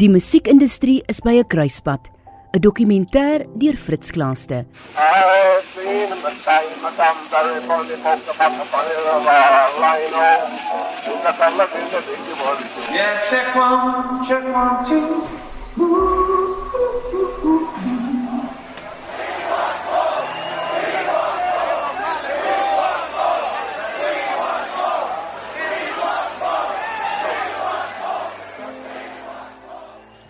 Die musiekindustrie is by 'n kruispunt. 'n Dokumentêr deur Fritz Klaaste. Yeah, check one, check one, two.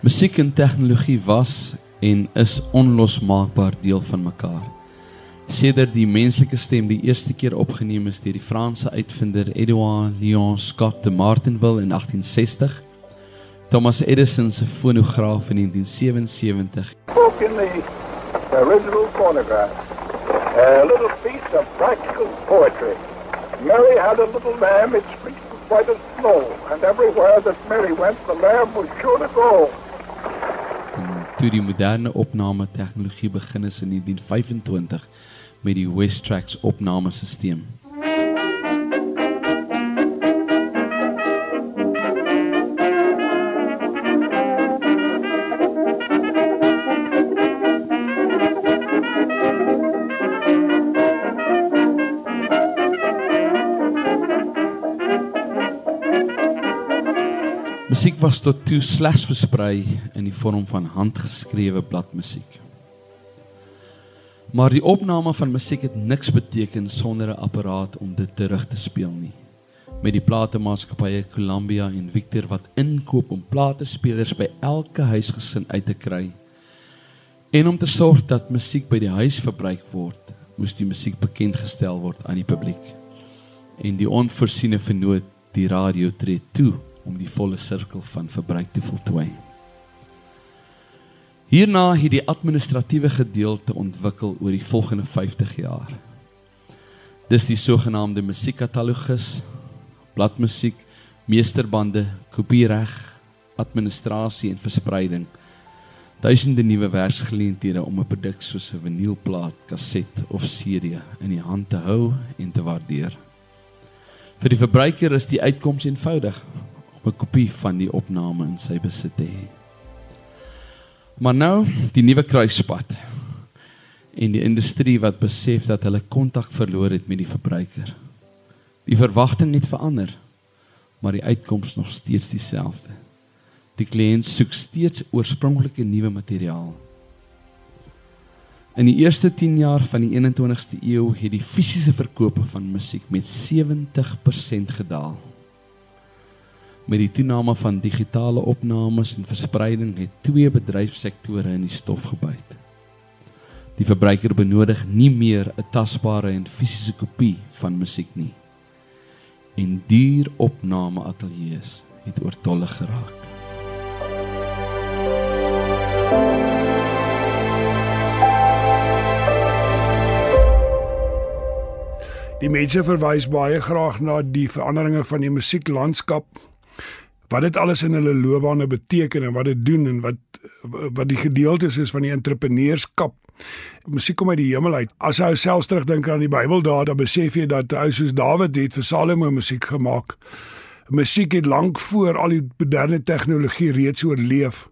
Musiek en tegnologie was en is onlosmaakbaar deel van mekaar. Sedert die menslike stem die eerste keer opgeneem is deur die Franse uitvinder Edouard Leon Scott de Martinville in 1860, Thomas Edison se fonograaf in 1977 spoke in the original phonograph. A little piece of practical poetry. Mary had a little lamb, its fleece was white as snow, and everywhere that Mary went, the lamb was sure to go. Toe die moderne opname tegnologie begin is in 1925 met die Westrax opnamesisteem. Musiek was tot toe slegs versprei in die vorm van handgeskrewe bladmusiek. Maar die opname van musiek het niks beteken sonder 'n apparaat om dit terug te speel nie. Met die platemaatskappye Columbia en Victor wat inkoop om platespelers by elke huisgesin uit te kry. En om te sorg dat musiek by die huis verbruik word, moes die musiek bekend gestel word aan die publiek. En die onvoorsiene vernoot die radio tree toe om die volle sirkel van verbruik te voltooi. Hierna het die administratiewe gedeelte ontwikkel oor die volgende 50 jaar. Dis die sogenaamde musiekkatalogus, bladmusiek, meesterbande, kopiereg, administrasie en verspreiding. Duisende nuwe werksgeleenthede om 'n produk soos 'n vinylplaat, kaset of CD in die hand te hou en te waardeer. Vir die verbruiker is die uitkoms eenvoudig om 'n kopie van die opname in sy besit te hê. Maar nou die nuwe kruispunt en die industrie wat besef dat hulle kontak verloor het met die verbruiker. Die verwagting het verander, maar die uitkoms nog steeds dieselfde. Die kliënt soek steeds oorspronklike nuwe materiaal. In die eerste 10 jaar van die 21ste eeu het die fisiese verkope van musiek met 70% gedaal. Met die toename van digitale opnames en verspreiding het twee bedryfsektore in die stof gebyt. Die verbruiker benodig nie meer 'n tasbare en fisiese kopie van musiek nie. En duur opname ateljee's het oortollig geraak. Die mense verwys baie graag na die veranderinge van die musieklandskap. Wat dit alles in hulle loopbane beteken en wat dit doen en wat wat die gedeeltes is van die entrepreneurskap. Musiek kom uit die hemel uit. As jy selfs terugdink aan die Bybel daar, dan besef jy dat ou soos Dawid het vir Salomo musiek gemaak. Musiek het lank voor al die moderne tegnologie reeds oorleef.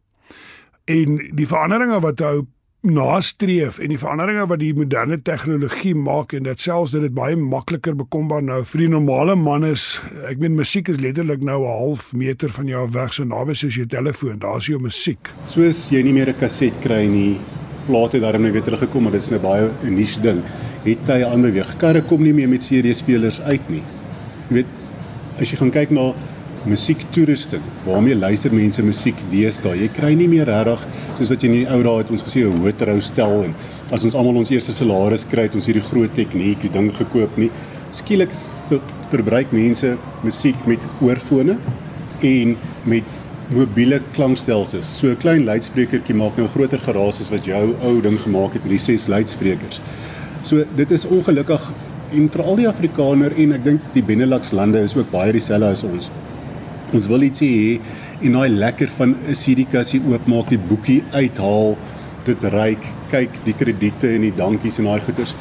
En die veranderinge wat hy nastreef en die veranderinge wat die moderne tegnologie maak en dit selfs dit dit baie makliker bekombaar nou vir die normale man is ek meen musiek is letterlik nou 'n half meter van jou weg so naby soos jou telefoon daar's jou musiek Soos jy nie meer 'n kaset kry nie, plate het daarom nou weer teruggekom, maar dit is nou baie 'n niche ding. Het hy aan beweeg. Karre kom nie meer met CD-spelers uit nie. Jy weet, as jy gaan kyk na musiektoerusting, waarmee luister mense musiek deesdae? Jy kry nie meer regtig soos wat jy in die ou dae het ons gesê 'n hoëtrou stel en as ons almal ons eerste salaris kry, het ons hierdie groot tegnieks ding gekoop nie. Skielik ver- verbruik mense musiek met oorfone en met mobiele klankstelsels. So 'n klein luidsprekertjie maak nou groter geraas as wat jou ou ding gemaak het met die ses luidsprekers. So dit is ongelukkig en veral die Afrikaner en ek dink die Benelux lande is ook baie dieselfde as ons. Ons wil ietsie hê en daai lekker van 'n CD-kassie oopmaak, die boekie uithaal, dit ryk, kyk die krediete en die dankies en daai goeters.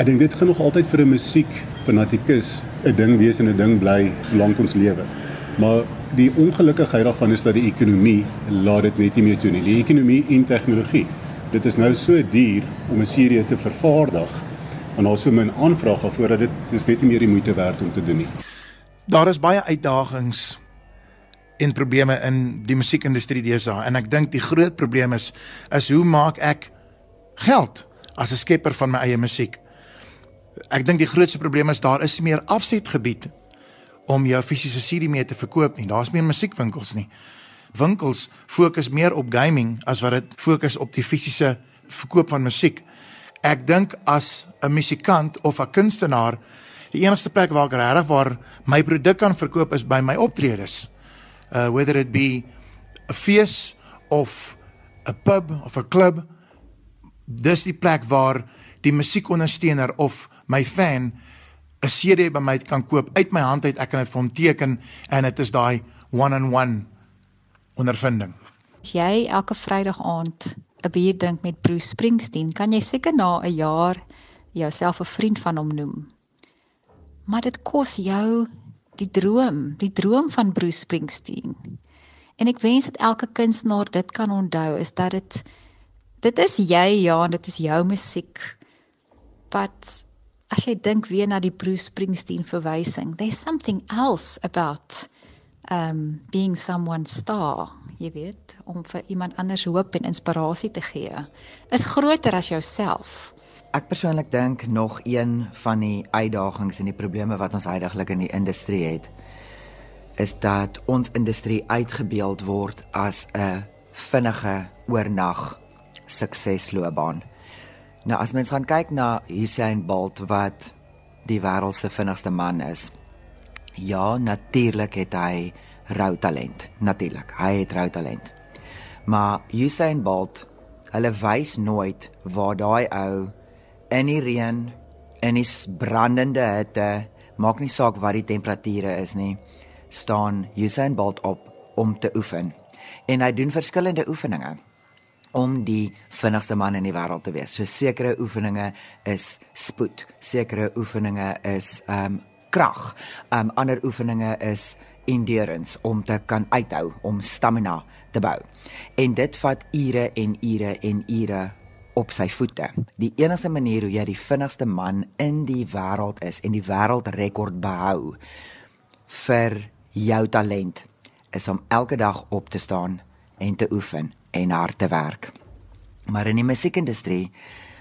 Ek dink dit gaan nog altyd vir 'n musiek fanatikus 'n ding wees en 'n ding bly solank ons lewe. Maar die ongelukkigheid daarvan is dat die ekonomie laat dit net nie meer toe nie. Die ekonomie en tegnologie. Dit is nou so duur om 'n serie te vervaardig en daar's so min aanvraag daarvoor dat dit is net nie meer die moeite werd om te doen nie. Daar is baie uitdagings en probleme in die musiekindustrie deesdae en ek dink die groot probleem is is hoe maak ek geld as 'n skepper van my eie musiek? Ek dink die grootste probleem is daar is meer afsetgebied om jou fisiese CD mee te verkoop nie. Daar's meer musiekwinkels nie. Winkels fokus meer op gaming as wat dit fokus op die fisiese verkoop van musiek. Ek dink as 'n musikant of 'n kunstenaar, die enigste plek waar ek regtig waar my produk kan verkoop is by my optredes. Uh whether it be 'n fees of 'n pub of 'n klub, dis die plek waar die musiekondersteuner of my fan 'n CD by my kan koop uit my hand uit, ek kan dit vir hom teken en dit is daai one-on-one ondervinding. As jy elke Vrydag aand 'n bier drink met Bruce Springsteen, kan jy seker na 'n jaar jouself 'n vriend van hom noem. Maar dit kos jou die droom, die droom van Bruce Springsteen. En ek wens dat elke kunstenaar dit kan onthou is dat dit dit is jy ja, en dit is jou musiek. But as jy dink weer na die Bruce Springsteen verwysing, there's something else about um being someone star, jy weet, om vir iemand anders hoop en inspirasie te gee. Is groter as jouself. Ek persoonlik dink nog een van die uitdagings en die probleme wat ons heidaglik in die industrie het, is dat ons industrie uitgebeeld word as 'n vinnige oornag suksesloopbaan. Nou as mens gaan kyk na Usain Bolt wat die wêreld se vinnigste man is. Ja, natuurlik het hy rou talent. Natuurlik, hy het rou talent. Maar Usain Bolt, hulle wys nooit waar daai ou in die reën in die brandende hitte, maak nie saak wat die temperature is nie, staan Usain Bolt op om te oefen. En hy doen verskillende oefeninge om die vinnigste man in die wêreld te wees. So sekere oefeninge is spoed, sekere oefeninge is ehm um, krag. Ehm um, ander oefeninge is endurance om te kan uithou, om stamina te bou. En dit vat ure en ure en ure op sy voete. Die enigste manier hoe jy die vinnigste man in die wêreld is en die wêreldrekord behou vir jou talent is om elke dag op te staan en te oefen en hard te werk. Maar in die musiekindustrie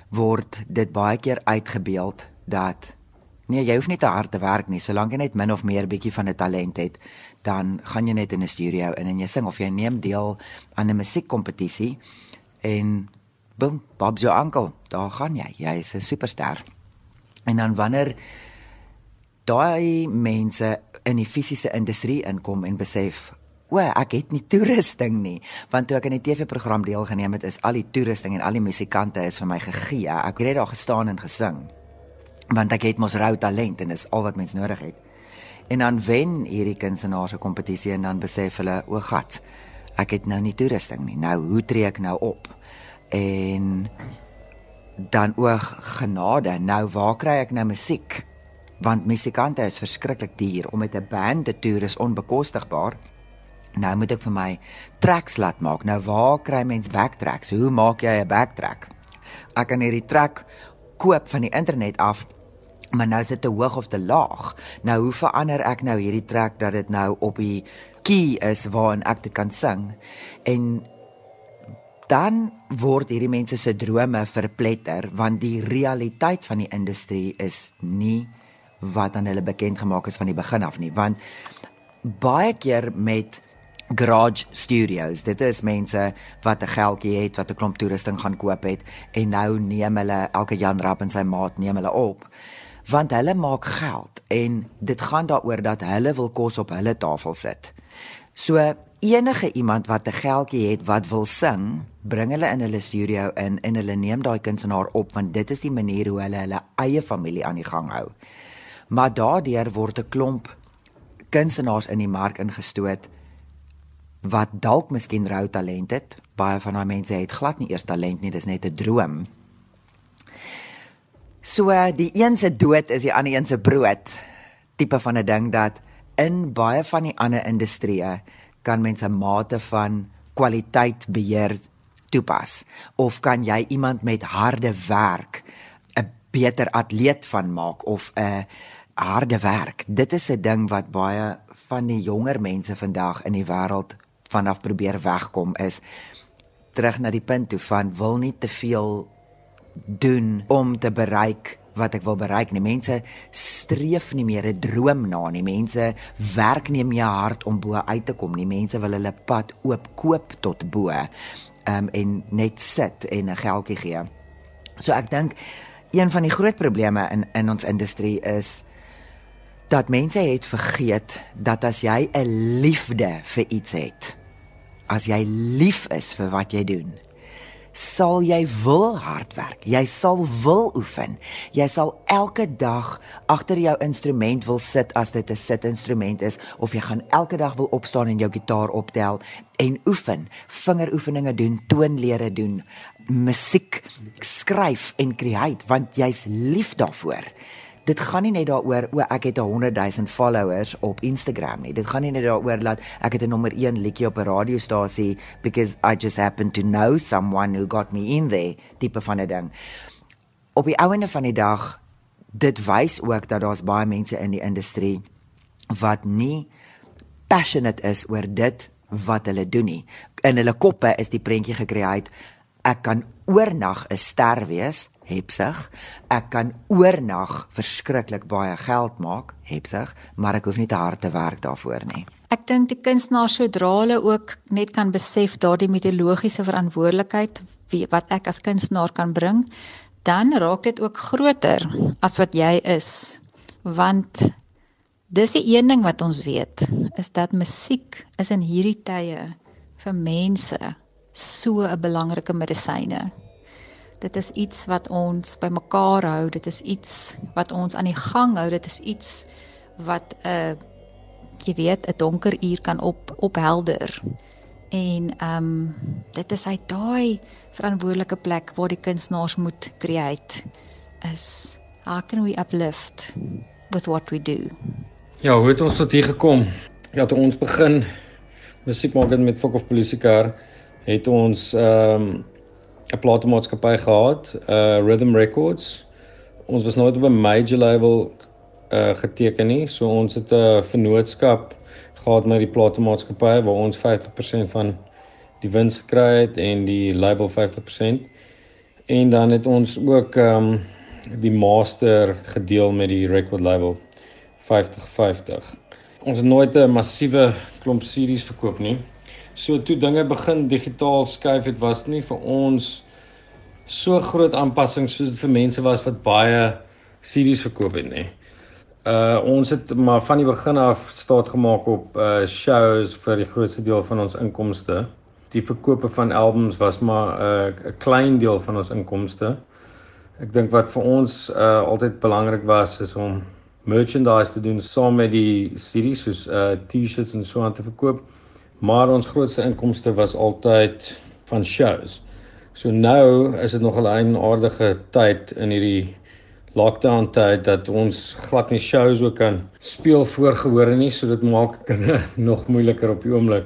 word dit baie keer uitgebeeld dat nee, jy hoef nie te hard te werk nie, solank jy net min of meer bietjie van 'n talent het, dan gaan jy net in 'n studio in en jy sing of jy neem deel aan 'n musiekkompetisie en boom, Bob's your uncle, daar gaan jy. Jy is 'n superster. En dan wanneer daai mense in die fisiese industrie inkom en besef O, ek het nie toerusting nie, want toe ek in die TV-program deelgeneem het, is al die toerusting en al die musikante is vir my gegee. Ek het net daar gestaan en gesing. Want ek het mos rou talent en dis al wat mens nodig het. En dan wen hierdie kunstenaars 'n kompetisie en dan besef hulle, o gat, ek het nou nie toerusting nie. Nou, hoe tree ek nou op? En dan oog genade. Nou, waar kry ek nou musiek? Want musikante is verskriklik duur om met 'n band te toer is onbekostigbaar. Nou moet ek vir my tracks laat maak. Nou waar kry mens backtracks? Hoe maak jy 'n backtrack? Ek kan hierdie track koop van die internet af. Maar nou is dit te hoog of te laag. Nou hoe verander ek nou hierdie track dat dit nou op die key is waarin ek dit kan sing? En dan word hierdie mense se drome verpletter want die realiteit van die industrie is nie wat aan hulle bekend gemaak is van die begin af nie want baie keer met garage studios. Dit is mense wat 'n geldjie het, wat 'n klomp toerusting gaan koop het en nou neem hulle elke Jan Rapp en sy maat neem hulle op. Want hulle maak geld en dit gaan daaroor dat hulle wil kos op hulle tafel sit. So enige iemand wat 'n geldjie het wat wil sing, bring hulle in hulle studio in en hulle neem daai kunstenaar op want dit is die manier hoe hulle hulle eie familie aan die gang hou. Maar daardeur word 'n klomp kunstenaars in die mark ingestoot wat dalk miskien rou talent het. Baie van daai mense het glad nie eers talent nie, dis net 'n droom. So die een se dood is die ander een se brood. Tipe van 'n ding dat in baie van die ander industrieë kan mense mate van kwaliteit beheer toepas of kan jy iemand met harde werk 'n beter atleet van maak of 'n harde werk. Dit is 'n ding wat baie van die jonger mense vandag in die wêreld vanaf probeer wegkom is terug na die punt toe van wil nie te veel doen om te bereik wat ek wil bereik nie. Mense streef nie meer 'n droom na nie. Mense werk nie meer hard om bo uit te kom nie. Mense wil hulle pad oop koop tot bo. Um, en net sit en 'n geldjie gee. So ek dink een van die groot probleme in in ons industrie is dat mense het vergeet dat as jy 'n liefde vir iets het, as jy lief is vir wat jy doen, sal jy wil hard werk. Jy sal wil oefen. Jy sal elke dag agter jou instrument wil sit as dit 'n sitinstrument is of jy gaan elke dag wil opstaan en jou gitaar optel en oefen, vingeroefeninge doen, toonlere doen, musiek skryf en create want jy's lief daarvoor dit gaan nie net daaroor o ek het 'n 100 000 followers op Instagram nie. Dit gaan nie net daaroor dat ek het 'n nommer 1 liedjie op 'n radiostasie because I just happen to know someone who got me in there tipe van 'n ding. Op die ouene van die dag dit wys ook dat daar's baie mense in die industrie wat nie passionate is oor dit wat hulle doen nie. In hulle koppe is die prentjie gekreë ek kan oornag 'n ster wees hepsig. Ek kan oornag verskriklik baie geld maak, hepsig, maar ek hoef nie te hard te werk daarvoor nie. Ek dink die kunstenaars sodra hulle ook net kan besef daardie mitologiese verantwoordelikheid wat ek as kunstenaar kan bring, dan raak dit ook groter as wat jy is. Want dis die een ding wat ons weet, is dat musiek is in hierdie tye vir mense so 'n belangrike medisyne. Dit is iets wat ons bymekaar hou. Dit is iets wat ons aan die gang hou. Dit is iets wat 'n uh, jy weet, 'n donker uur kan op ophelder. En ehm um, dit is hy daai verantwoordelike plek waar die kunstenaars moet create is how can we uplift with what we do. Ja, hoe het ons tot hier gekom? Ja, toe ons begin musiek maak met Fok of Polisie Kar, het ons ehm um, 'n platenmaatskappy gehad, uh Rhythm Records. Ons was nooit op 'n major label uh geteken nie. So ons het 'n vennootskap gehad met die platenmaatskappy waar ons 50% van die wins gekry het en die label 50%. En dan het ons ook um die master gedeel met die record label 50-50. Ons het nooit 'n massiewe klomp series verkoop nie. So toe dinge begin digitaal skuif het, was dit nie vir ons so groot aanpassing soos dit vir mense was wat baie CD's verkoop het nie. Uh ons het maar van die begin af staat gemaak op uh shows vir die grootste deel van ons inkomste. Die verkope van albums was maar 'n uh, klein deel van ons inkomste. Ek dink wat vir ons uh altyd belangrik was is om merchandise te doen saam met die CD's soos uh T-shirts en so aan te verkoop. Maar ons grootste inkomste was altyd van shows. So nou is dit nog 'n aardige tyd in hierdie lockdown tyd dat ons glad nie shows ook kan speel voorgehore nie, so dit maak dinge nog moeiliker op die oomblik.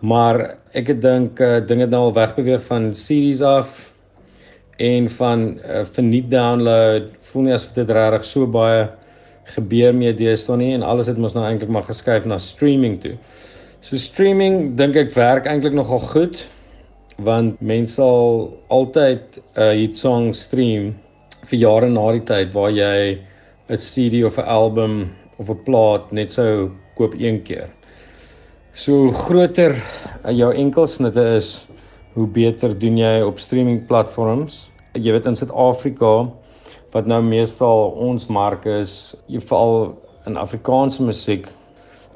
Maar ek het dink uh, dinge nou al wegbeweeg van CD's af en van uh, verniet download. Voel nie asof dit regtig so baie gebeur mee deesdae nie en alles het mos nou eintlik maar geskuif na streaming toe. So streaming dink ek werk eintlik nogal goed want mense sal altyd 'n uh, hit song stream vir jare na die tyd waar jy 'n CD of 'n album of 'n plaat net sou koop een keer. So groter uh, jou enkelsnitte is, hoe beter doen jy op streaming platforms. Jy weet in Suid-Afrika wat nou meestal ons mark is, veral in Afrikaanse musiek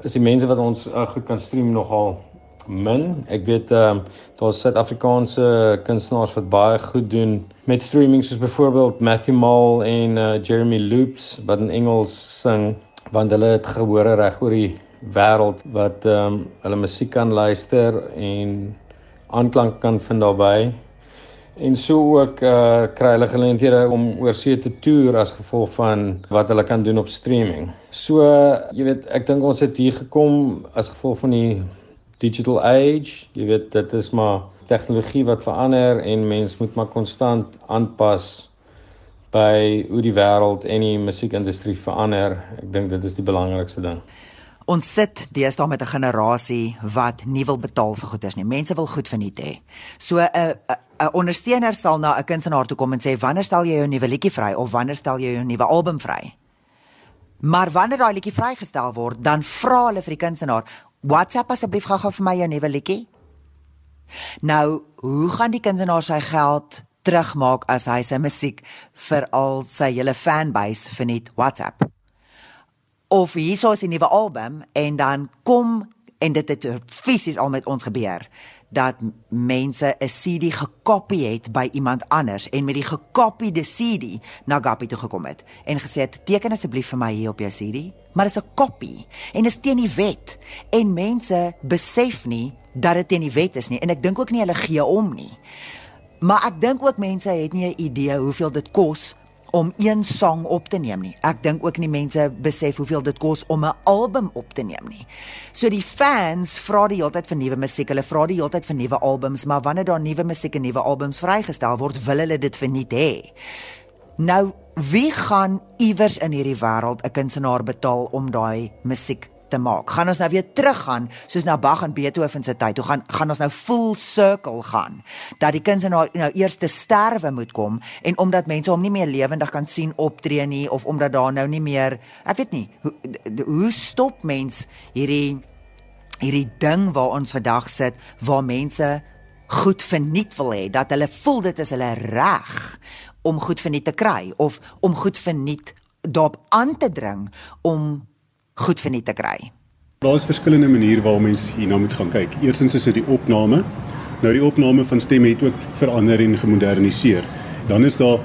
is die mense wat ons uh, goed kan stream nogal min. Ek weet ehm uh, daar's Suid-Afrikaanse kunstenaars wat baie goed doen met streaming soos byvoorbeeld Matthew Mall en uh, Jeremy Loops wat in Engels sing want hulle het gehore reg oor die wêreld wat ehm um, hulle musiek kan luister en aanklank kan vind daarbey. En so ook uh kry hulle geleenthede om oorsee te toer as gevolg van wat hulle kan doen op streaming. So jy weet, ek dink ons het hier gekom as gevolg van die digital age. Jy weet, dit is maar tegnologie wat verander en mens moet maar konstant aanpas by hoe die wêreld en die musiekindustrie verander. Ek dink dit is die belangrikste ding. Ons sit deesdae met 'n generasie wat nie wil betaal vir goederes nie. Mense wil goed verniet hê. So 'n 'n ondersteuner sal na 'n kunstenaar toe kom en sê wanneer stel jy jou nuwe liedjie vry of wanneer stel jy jou nuwe album vry? Maar wanneer daai liedjie vrygestel word, dan vra hulle vir die kunstenaar, WhatsApp asseblief gou-gou vir my jou nuwe liedjie. Nou, hoe gaan die kunstenaar sy geld terugmaak as hy sy musiek vir al sy hele fanbase verniet WhatsApp? Of hierso is 'n nuwe album en dan kom en dit het fisies al met ons gebeur dat mense 'n CD gekopie het by iemand anders en met die gekopieerde CD na Gappy toe gekom het en gesê het teken asseblief vir my hier op jou CD maar dit is 'n kopie en is teen die wet. En mense besef nie dat dit teen die wet is nie en ek dink ook nie hulle gee om nie. Maar ek dink ook mense het nie 'n idee hoeveel dit kos om een sang op te neem nie. Ek dink ook nie mense besef hoeveel dit kos om 'n album op te neem nie. So die fans vra die hele tyd vir nuwe musiek. Hulle vra die hele tyd vir nuwe albums, maar wanneer daar nuwe musiek en nuwe albums vrygestel word, wil hulle dit verniet hê. Nou, wie gaan iewers in hierdie wêreld 'n kunstenaar betaal om daai musiek te maak. Gaan ons nou weer teruggaan soos na Bach en Beethoven se tyd. Hoe gaan gaan ons nou full circle gaan? Dat die kunstenaar nou eers te sterwe moet kom en omdat mense hom nie meer lewendig kan sien optree nie of omdat daar nou nie meer, ek weet nie, hoe, hoe stop mens hierdie hierdie ding waar ons vandag sit waar mense goed verniet wil hê dat hulle voel dit is hulle reg om goed verniet te kry of om goed verniet daarop aan te dring om goed verniet te kry. Daar is verskillende maniere waarop mens hierna moet gaan kyk. Eerstens is dit die opname. Nou die opname van stemme het ook verander en gemoderniseer. Dan is daar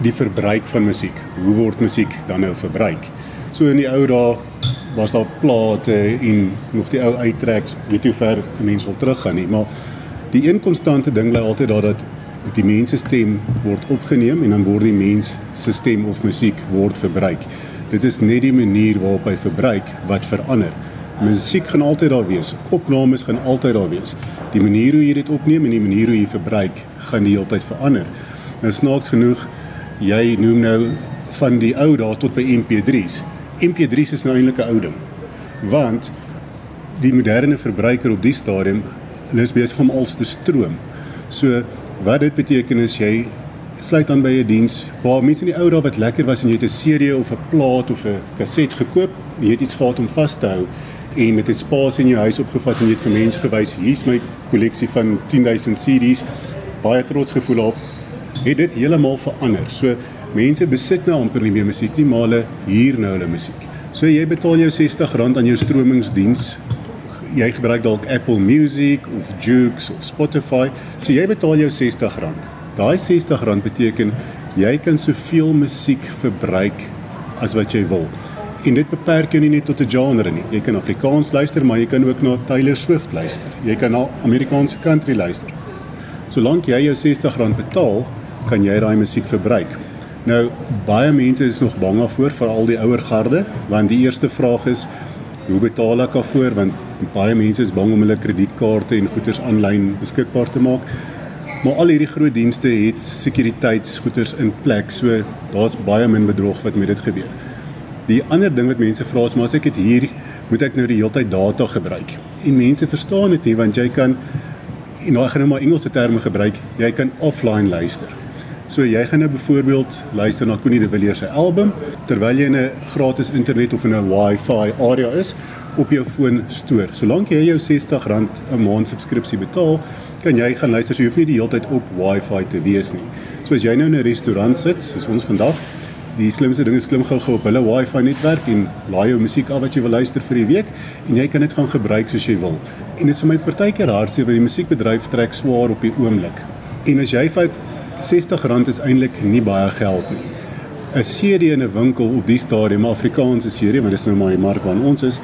die verbruik van musiek. Hoe word musiek dan nou verbruik? So in die ou dae was daar plate en nog die ou uittreks, weet jy hoe ver 'n mens wil teruggaan nie, maar die een konstante ding bly altyd daar dat die mens se stem word opgeneem en dan word die mens se stem of musiek word verbruik. Dit is net die manier waarop hy verbruik wat verander. Musiek gaan altyd daar wees. Opnames gaan altyd daar wees. Die manier hoe jy dit opneem en die manier hoe jy verbruik gaan die hele tyd verander. Nou snaaks genoeg, jy noem nou van die ou dae tot by MP3s. MP3s is nou eintlik 'n ou ding. Want die moderne verbruiker op die stadium is besig om alles te stroom. So wat dit beteken is jy sluit aan by 'n diens waar mense in die ou dae wat lekker was en jy het 'n CD of 'n plaat of 'n kaset gekoop, jy het iets gehad om vas te hou en dit het spasie in jou huis opgevat en jy het vir mense gewys, hier's my kolleksie van 10000 CD's. Baie trots gevoel op. Het dit heeltemal verander. So mense besit nou amper nie meer musiek nie, maar hulle huur nou hulle musiek. So jy betaal jou R60 aan jou stromingsdiens. Jy gebruik dalk Apple Music of Joox of Spotify. So jy betaal jou R60. Daai R60 beteken jy kan soveel musiek verbruik as wat jy wil. En dit beperk jou nie net tot 'n genre nie. Jy kan Afrikaans luister, maar jy kan ook na Taylor Swift luister. Jy kan na Amerikaanse country luister. Solank jy jou R60 betaal, kan jy daai musiek verbruik. Nou baie mense is nog bang daarvoor vir al die ouer garde, want die eerste vraag is hoe betaal ek daarvoor want baie mense is bang om hulle kredietkaarte en goederes aanlyn beskikbaar te maak. Maar al hierdie groot dienste het sekuriteitsgoeders in plek, so daar's baie min bedrog wat met dit gebeur. Die ander ding wat mense vra is maar as ek dit hier moet ek nou die hele tyd data gebruik. En mense verstaan dit nie want jy kan en nou gaan nou maar Engelse terme gebruik, jy kan offline luister. So jy gaan nou byvoorbeeld luister na Connie de Villiers se album terwyl jy in 'n gratis internet of in 'n Wi-Fi area is op jou foon stoor. Solank jy jou R60 'n maand subskripsie betaal, kan jy gaan luister. So jy hoef nie die hele tyd op Wi-Fi te wees nie. So as jy nou in 'n restaurant sit, soos ons vandag, die slimste ding is klim gou-gou op hulle Wi-Fi netwerk en laai jou musiek af wat jy wil luister vir die week en jy kan dit gaan gebruik soos jy wil. En dit is vir my partykeer hardseer want die musiekbedryf trek swaar op die oomblik. En as jy vat R60 is eintlik nie baie geld nie. 'n CD in 'n winkel op die stadium, Afrikaanse CD, want dit is nou maar die mark waar ons is,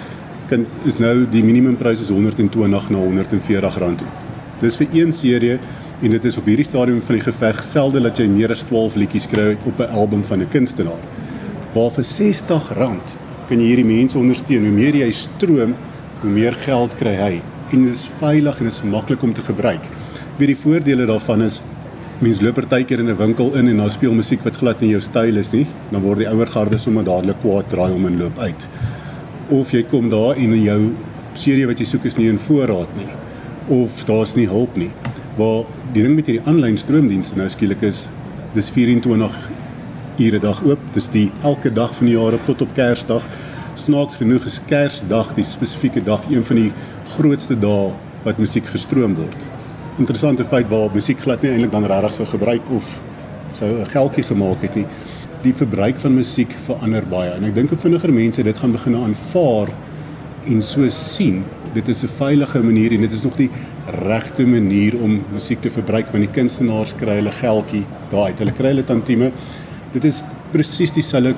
kan is nou die minimumprys is 120 na 140 rand toe. Dis vir een serie En dit is op hierdie stadium van die geveg selde dat jy meer as 12 liedjies kry op 'n album van 'n kunstenaar. Waar vir R60 kan jy hierdie mense ondersteun. Hoe meer jy stroom, hoe meer geld kry hy. En dit is veilig en dit is maklik om te gebruik. Wie die voordele daarvan is Mens loop partykeer in 'n winkel in en daar speel musiek wat glad nie jou styl is nie, dan word die ouer garde sommer dadelik kwaad draai om en loop uit. Of jy kom daar en jou serie wat jy soek is nie in voorraad nie of daar's nie hulp nie. Waar die ding met hierdie aanlyn stroomdienste nou skielik is, dis 24 ure dag oop. Dis die elke dag van die jaar tot op Kersdag. Snaaks genoeg is Kersdag die spesifieke dag een van die grootste dae wat musiek gestroom word interessante feit waar musiek glad nie eintlik dan regtig sou gebruik of sou 'n geldjie gemaak het nie. Die verbruik van musiek verander baie en ek dink op vinniger mense dit gaan begin aanvaar en so sien. Dit is 'n veilige manier en dit is nog die regte manier om musiek te verbruik want die kunstenaars kry hulle geldjie daai. Hulle kry hulle tantieme. Dit is presies dieselfde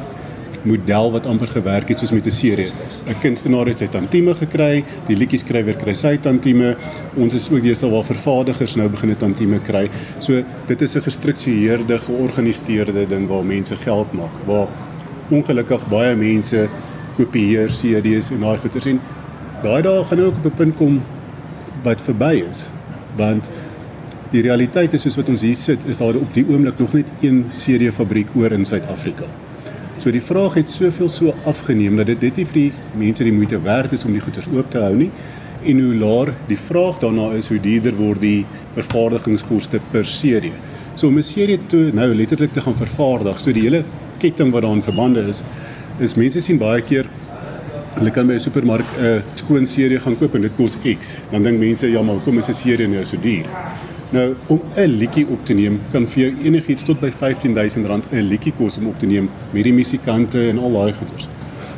model wat amper gewerk het soos met 'n serie. 'n Kunstenaar het sy tantieme gekry, die liedjieskrywer kry sy tantieme. Ons is ook deesdae waar vervaardigers nou begin 'n tantieme kry. So dit is 'n gestruktureerde, georganiseerde ding waar mense geld maak. Waar ongelukkig baie mense kopieer CD's en daai goeders en daai dae gaan ook op 'n punt kom wat verby is. Want die realiteit is soos wat ons hier sit, is daar op die oomblik nog net een CD fabriek oor in Suid-Afrika. So die vraag het soveel so afgeneem dat dit net nie vir die mense die moeite werd is om die goederes oop te hou nie. En hoe laer die vraag daarna is, hoe duurder word die vervaardigingskoste per serie. So om 'n serie toe nou letterlik te gaan vervaardig, so die hele ketting wat daarin verbande is, is mense sien baie keer hulle kan by 'n supermark 'n skoon serie gaan koop en dit kos X. Dan dink mense ja, maar hoekom is 'n serie nou so duur? Nou om 'n liedjie op te neem kan vir jou enigiets tot by R15000 'n liedjie kos om op te neem met die musikante en al daai goeders.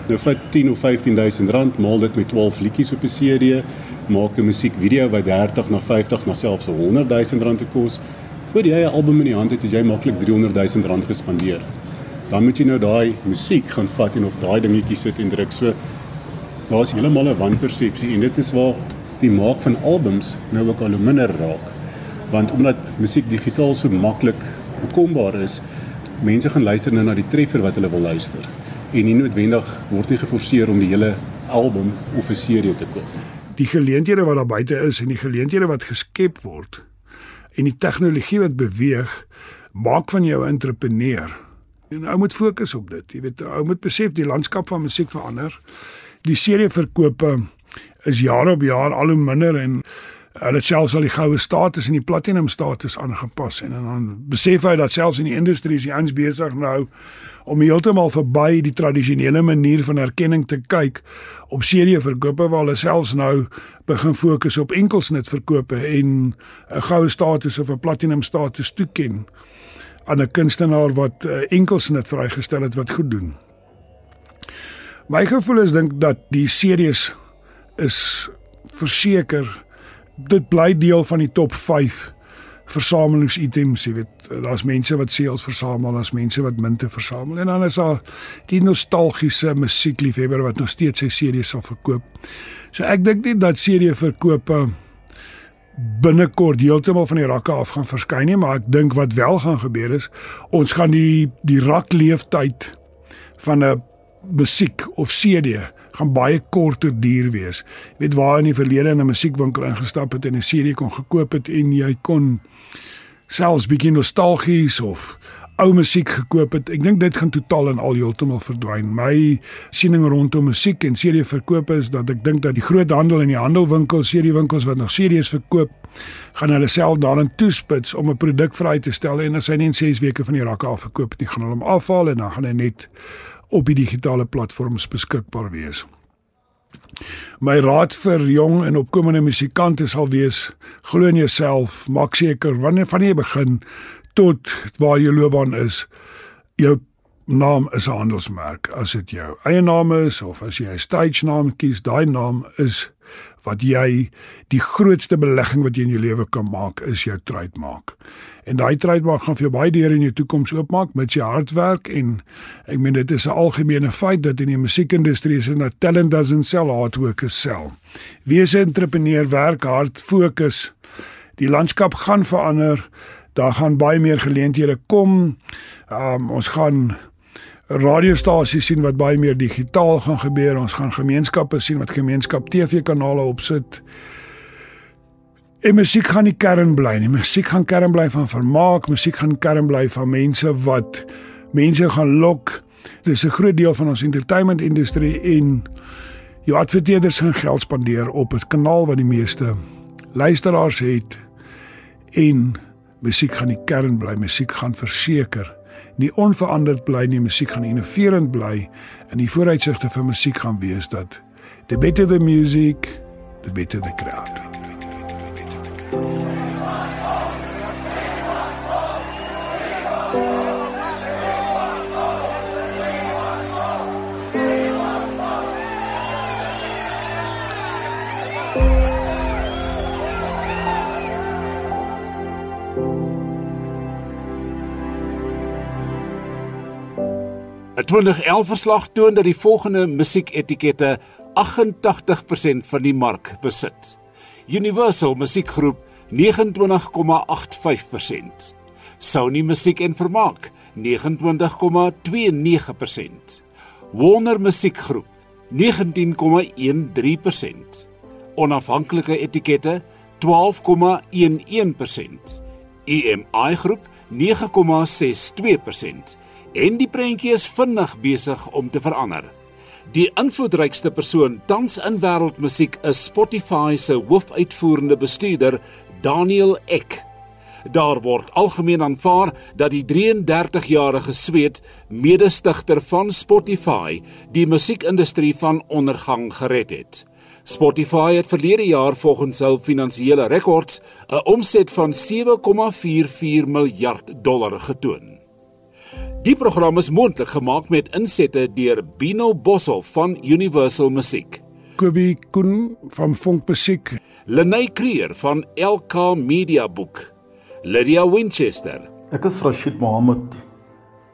Nou vir 10 of R15000 maal dit met 12 liedjies op 'n CD, maak 'n musiekvideo wat 30 na 50 na selfs R100000 te kos. Voor jy 'n album in die hand het, het jy maklik R300000 gespandeer. Dan moet jy nou daai musiek gaan vat en op daai dingetjie sit en druk. So daar's heeltemal 'n wanpersepsie en dit is waar die maak van albums nou ook al minder raak want omdat musiek digitaal so maklik bekombaar is, mense gaan luister nou na die treffer wat hulle wil luister en nie noodwendig word nie geforseer om die hele album of 'n serie te koop. Die geleenthede wat daar buite is en die geleenthede wat geskep word en die tegnologie wat beweeg, maak van jou 'n entrepreneur. En ou moet fokus op dit. Jy weet, ou moet besef die landskap van musiek verander. Die serieverkope is jaar op jaar al hoe minder en Hulle het selfs al die goue status en die platinum status aangepas en, en dan besef hy dat selfs in die industrie is die ons besig nou om heeltemal verby die tradisionele manier van erkenning te kyk op serie verkope waar hulle selfs nou begin fokus op enkelsnit verkope en 'n goue status of 'n platinum status toeken aan 'n kunstenaar wat enkelsnit vrygestel het wat goed doen. My gevoel is dink dat die series is verseker dit bly deel van die top 5 versamelingsitems, jy weet, daar's mense wat seels versamel, daar's mense wat munte versamel en dan is daar die nostalgiese musiekliefhebber wat nog steeds sy CD's sal verkoop. So ek dink nie dat CD verkope binnekort heeltemal van die rakke af gaan verskyn nie, maar ek dink wat wel gaan gebeur is ons gaan die die rakleeftyd van 'n musiek of CD gaan baie korter duur wees. Jy weet waar in die verlede in 'n musiekwinkel ingestap het en 'n CD kon gekoop het en jy kon selfs bietjie nostalgies of ou musiek gekoop het. Ek dink dit gaan totaal en al heeltemal verdwyn. My siening rondom musiek en CD verkope is dat ek dink dat die groot handel en die handelwinkels, CD winkels wat nog CD's verkoop, gaan hulle self daarin toespits om 'n produk vry te stel en as hy net 6 weke van die rakke af verkoop het, nie gaan hulle hom afhaal en dan gaan hy net op die digitale platforms beskikbaar wees. My raad vir jong en opkomende musikante sal wees: glo in jouself, maak seker wanneer van jy begin tot waar jou loopbaan is, jou naam is 'n handelsmerk. As dit jou eie naam is of as jy 'n stage naam kies, daai naam is wat jy die grootste belegging wat jy in jou lewe kan maak is jou trademark en daai trademark gaan vir jou baie deure in jou toekoms oopmaak met jy hard werk en ek meen dit is 'n algemene feit dat in die musiekindustrie is dat talent doesn't sell hard work is sell. Wees 'n entrepreneur, werk hard, fokus Die landskap gaan verander. Daar gaan baie meer geleenthede kom. Um, ons gaan radiostasies sien wat baie meer digitaal gaan gebeur. Ons gaan gemeenskappe sien wat gemeenskap TV-kanale opsit. En musiek gaan nie kern bly nie. Musiek gaan kern bly van vermaak, musiek gaan kern bly van mense wat mense gaan lok. Dit is 'n groot deel van ons entertainment industrie en jou adverteerders gaan geld spandeer op 'n kanaal wat die meeste luisteraars het en musiek gaan die kern bly. Musiek gaan verseker nie onveranderd bly nie. Musiek gaan innoverend bly en die vooruitsigte vir musiek gaan wees dat the better the music, the better the crowd. ‘n 2011 verslag toon dat die volgende musieketikette 88% van die mark besit. Universal Musiekgroep 29,85%. Sony Musiek en Vermaak 29,29%. Warner Musiekgroep 19,13%. Onafhanklike etikette 12,11%. EMI Groep 9,62% en die prentjie is vinnig besig om te verander. Die invloedrykste persoon tans in wêreldmusiek is Spotify se hoofuitvoerende bestuurder, Daniel Ek. Daar word algemeen aanvaar dat die 33-jarige Sweed, mede-stigter van Spotify, die musiekindustrie van ondergang gered het. Spotify het verlede jaar volgens hul finansiële rekords 'n omset van 7,44 miljard dollar getoon. Die program is mondelik gemaak met insette deur Bino Bossel van Universal Music. Kobie Koen van Vonk Musiek, Lenay Creer van LK Media Boek, Lydia Winchester Ek is Rashid Mohammed,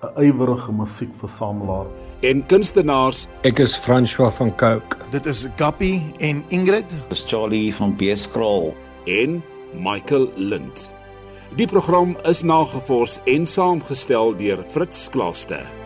'n ywerige musiekversamelaar. en kunstenaars Ek is François van Cooke. Dit is Gappy en Ingrid. Dis Charlie van Beeskraal. en Michael Lind. Die program is nagevors en saamgestel deur Fritz Klaaste.